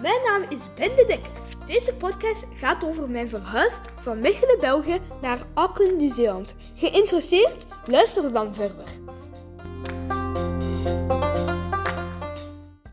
mijn naam is Ben de Dekker. Deze podcast gaat over mijn verhuis van Mechelen, België naar Auckland, Nieuw-Zeeland. Geïnteresseerd? Luister dan verder.